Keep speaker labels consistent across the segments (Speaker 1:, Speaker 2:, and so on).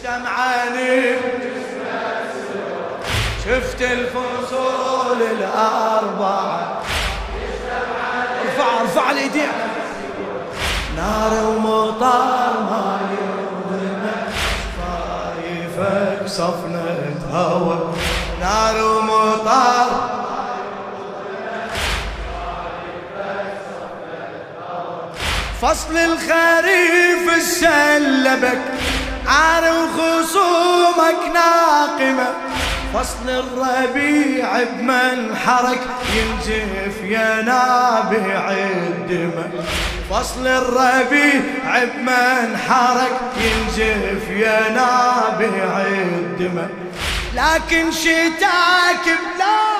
Speaker 1: اجتمعاني شفت الفصول الأربعة. ارفع ارفع الايدين نار ومطر ما يرضينا خايفك صفنة هوا. نار ومطر فصل الخريف السلبك عار وخصومك ناقمة. فصل الربيع بمنحرك ينزف يا نابع الدمى فصل الربيع بمنحرك ينزف يا نابع الدمى لكن شتاك بلا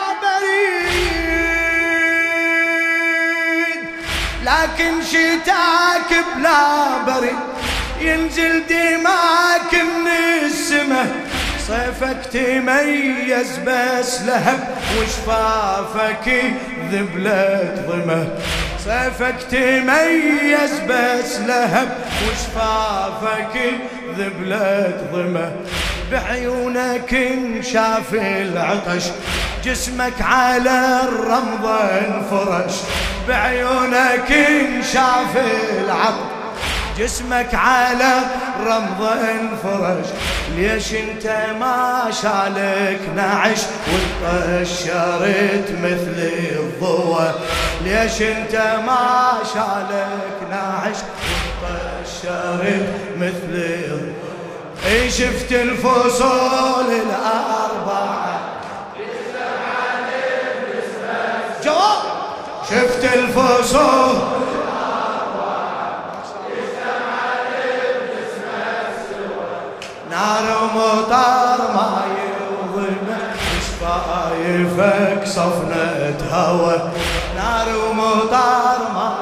Speaker 1: لكن شتاك بلا بريد. ينزل دماك من السماء صيفك تميز بس لهب وشفافك ذبلت ضمه صيفك تميز بس لهب وشفافك ذبلت ضمه بعيونك انشاف العطش جسمك على الرمضة انفرش. بعيونك انشاف العطش جسمك على رمضة انفرش ليش انت ما شالك نعش وطشرت مثل الضوء؟ ليش انت ما شالك نعش وطشرت مثل الضوء؟ إي شفت الفصول الأربعة. جواب! شفت الفصول شفايفك صفنة هوى نار ومطر ما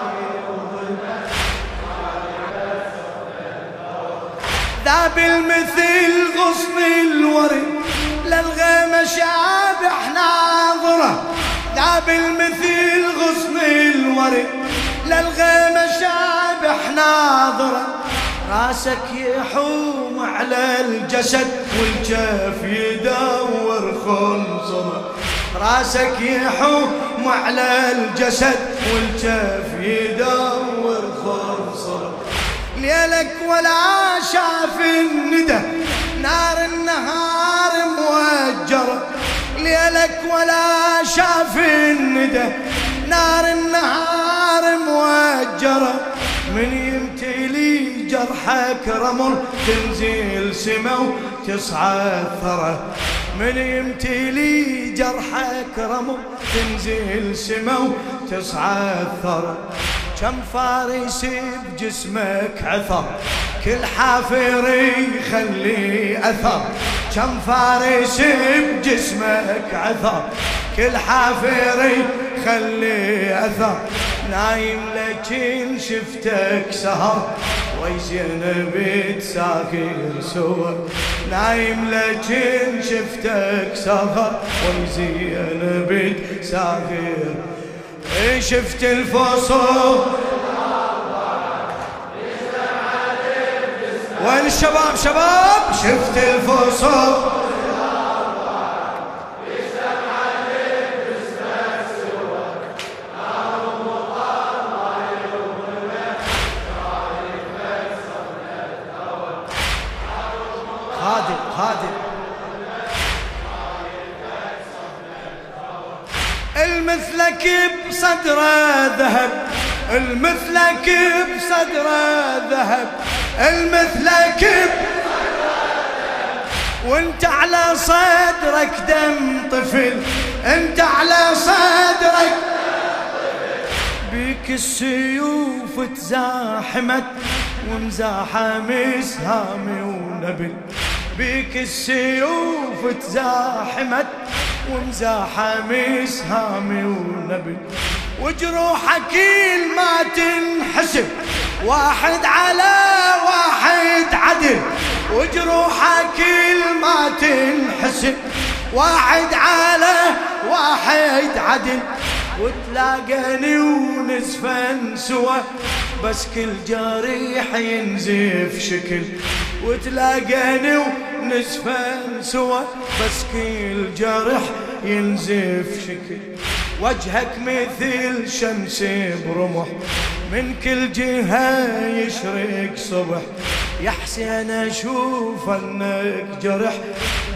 Speaker 1: ذاب المثل غصن الورد للغيمة شابح ناظرة. ذاب المثل غصن الورد للغيمة شابح ناظرة. راسك يحوم على الجسد والجف يدور خنصرة راسك يحوم على الجسد والجف يدور خنصرة ليلك ولا شاف الندى نار النهار موجرة. ليلك ولا شاف الندى نار النهار موجرة. من يمتلي جرحك رمل تنزل سما وتصعد ثرى من يمتلي جرحك رمل تنزل سما وتصعد ثرى كم فارس بجسمك عثر كل حافر يخلي أثر. كم فارس بجسمك عثر كل حافر يخلي أثر. نايم لكن شفتك سهر. وي زينب تسافر سوا نايم لكن شفتك سهر وي زينب تسافر شفت الفصول. وين الشباب شباب شفت الفصول. خادم المثلك بصدره ذهب المثلك بصدره ذهب المثلك وانت على صدرك دم طفل انت على صدرك بيك السيوف تزاحمت ومزاحم سهامي ونبل. بيك السيوف تزاحمت ومزاحم سهامي ونبل وجروحك ما تنحسب. واحد على واحد عدل. وجروحك ما تنحسب. واحد على واحد عدل. وتلاقاني ونزفن سوا. بس كل جريح ينزف شكل. وتلاقاني ونزفن سوا بس كل جرح ينزف شكل. وجهك مثل شمس برمح من كل جهة يشرق صبح. يا حسين أشوف أنك جرح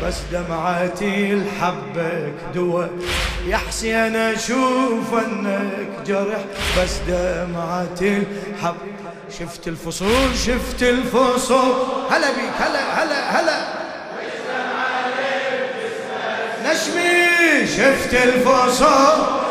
Speaker 1: بس دمعتي الحبك دوا يا حسين أشوف أنك جرح بس دمعتي الحب. شفت الفصول شفت الفصول. هلا بيك هلا هلا هلا. شفت الفصول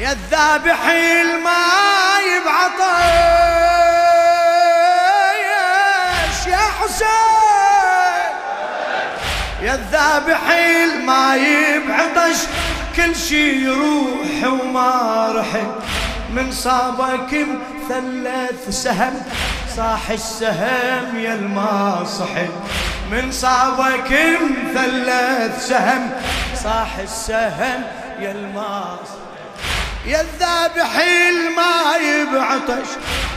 Speaker 1: يا الذابح الماي بعطيش يا الذابح الماي بعطش كل شي يروح وما رحل. من صابك مثلث سهم صاح السهم يا الماصحل. من صابك مثلث سهم صاح السهم يا الماصحل. يا الذابح الماي بعطش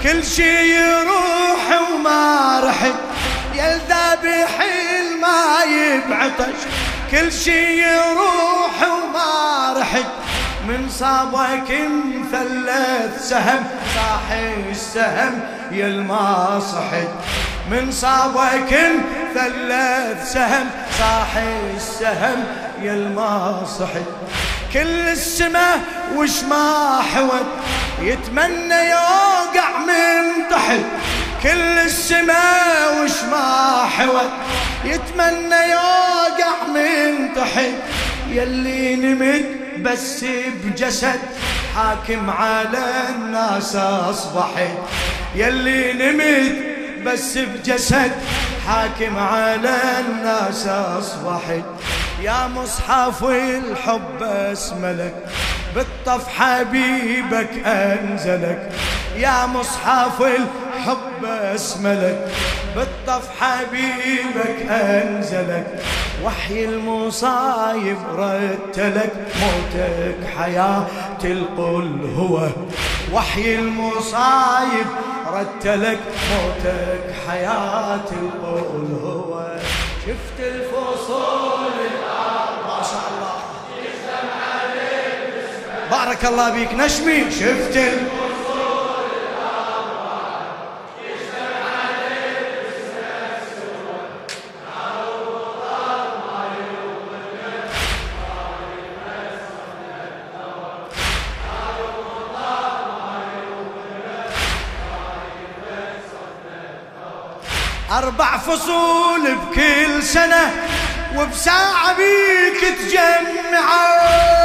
Speaker 1: كل شي يروح وما رحت يا الذابح الماي بعطش كل شي يروح وما رحت. من صابك مثلث سهم صاحي السهم يا الما صحت. من صابك مثلث سهم صاحي السهم يا الما صحت. كل السماء وش ما حوت. يتمنى يوقع من تحت. كل السماء وش ما حوت يتمنى يوقع من تحت. يلي نمت بس بجسد. حاكم على الناس أصبحت. يلي نمت بس بجسد. حاكم على الناس أصبحت. يا مصحف الحب اسملك. بالطف حبيبك أنزلك يا مصحف الحب أسملك. بالطف حبيبك أنزلك وحي المصايب رتلك. موتك حياة القل هو وحي المصايب رتلك. موتك حياة القل هو. شفت الفصول بارك الله بيك نشمي. شفت أربع فصول بكل سنة وبساعة بيك تجمعوا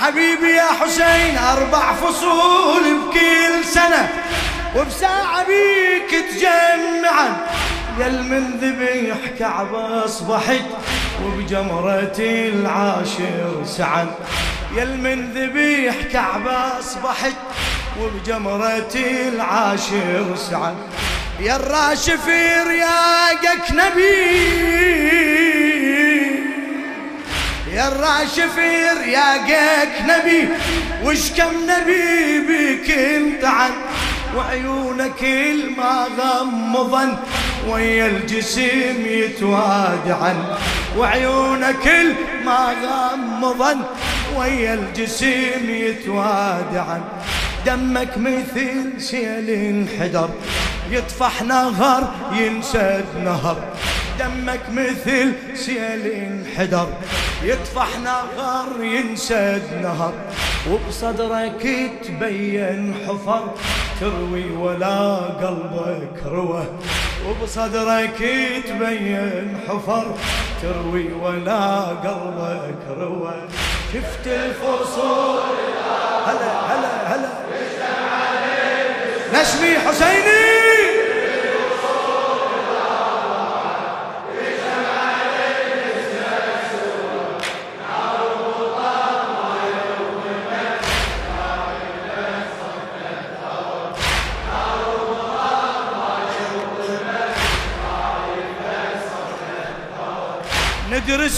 Speaker 1: حبيبي يا حسين أربع فصول بكل سنة وبساعة بيك تجمعا يا المن ذبيح كعبة أصبحت وبجمرة العاشر سعن يا المن ذبيح كعبة أصبحت وبجمرة العاشر سعن يا الراشف رياقك نبي يا الراشف رياقك نبي وش كم نبي بك انتعن وعيونك الما غمضن ويا الجسم يتوادعن وعيونك الما غمضن ويا الجسم يتوادعن دمك مثل سيل انحدر يطفح نهر ينسد نهر. دمك مثل سيل انحدر. يطفح نهر ينسد نهر. وبصدرك تبين حفر. تروي ولا قلبك روى. وبصدرك تبين حفر. تروي ولا قلبك روى. شفت الفصول هلا هلا هلا. نشمي حسيني.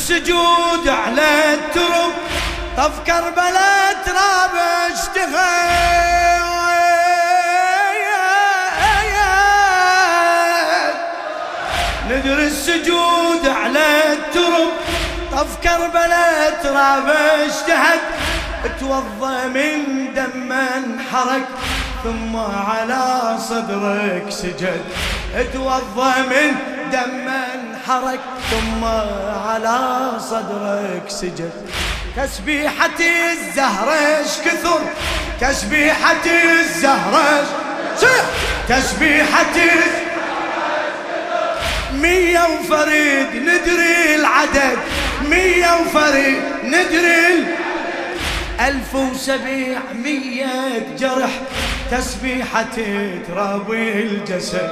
Speaker 1: السجود على الترب طف كربلاء تراب اشتغل ندري السجود على الترب طف كربلاء تراب اشتهد. توضى من دم انحرق ثم على صدرك سجد. توضى من دم انحرق ثم على صدرك سجد تسبيحة الزهرة كثر؟ تسبيحة الزهرة تسبيحة مية وفريد ندري العدد. مية وفريد ندري ألف وسبعمية جرح. تسبيحة ترابي الجسد.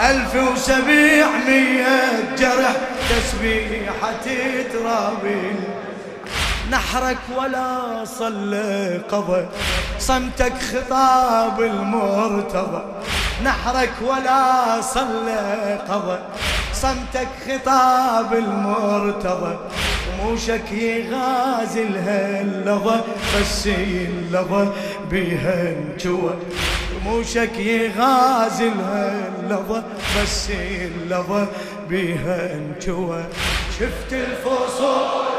Speaker 1: ألف وسبعمية جرح. تسبيحة ترابي نحرك ولا صلى قضى صمتك خطاب المرتضى. نحرك ولا صلى قضى صمتك خطاب المرتضى رموشك يغازي اللظى بس اللظى بيها انجوى. رموشك يغازي اللظى بس اللظى بيها انجوى. شفت الفصول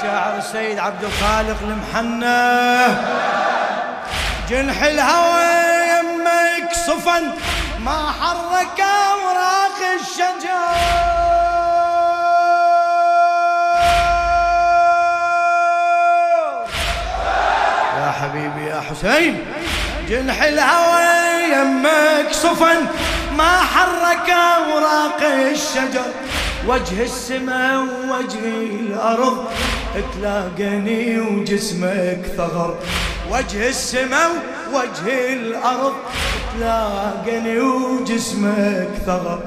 Speaker 1: الشاعر السيد عبد الخالق المحنى جنح الهوى يمك صفن ما حرك أوراق الشجر يا حبيبي يا حسين جنح الهوى يمك صفن ما حرك أوراق الشجر وجه السماء ووجه الأرض تلاقني وجسمك ثغر. وجه السماء ووجه الأرض تلاقني وجسمك ثغر.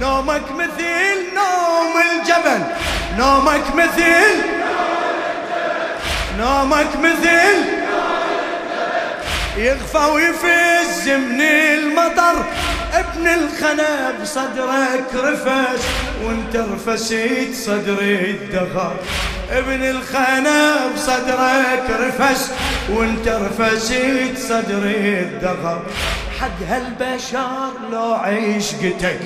Speaker 1: نومك مثل نوم الجبل. نومك مثل نومك مثل يغفى ويفز من المطر. ابن الخنا بصدرك رفس وانت رفسيت صدري الدغر. ابن الخنا بصدرك رفس وانت رفسيت صدري الدغر. حق هالبشر لو عشقتك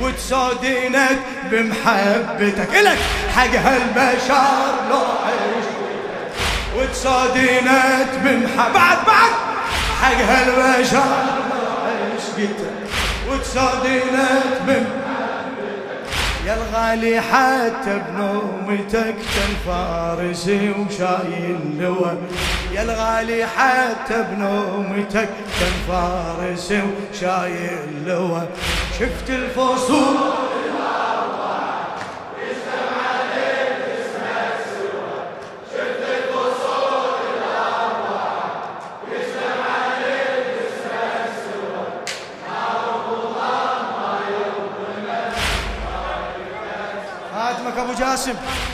Speaker 1: وتسودينك بمحبتك. إلك حق هالبشر لو عشقتك وتسودينك بمحبتك. بعد بعد. حق هالبشر لو عشقتك وتصادينت من يا الغالي حتى بنومتك كان فارسي وشايل لوا يا الغالي حتى بنومتك كان فارسي وشايل لوا شفت الفصول simple.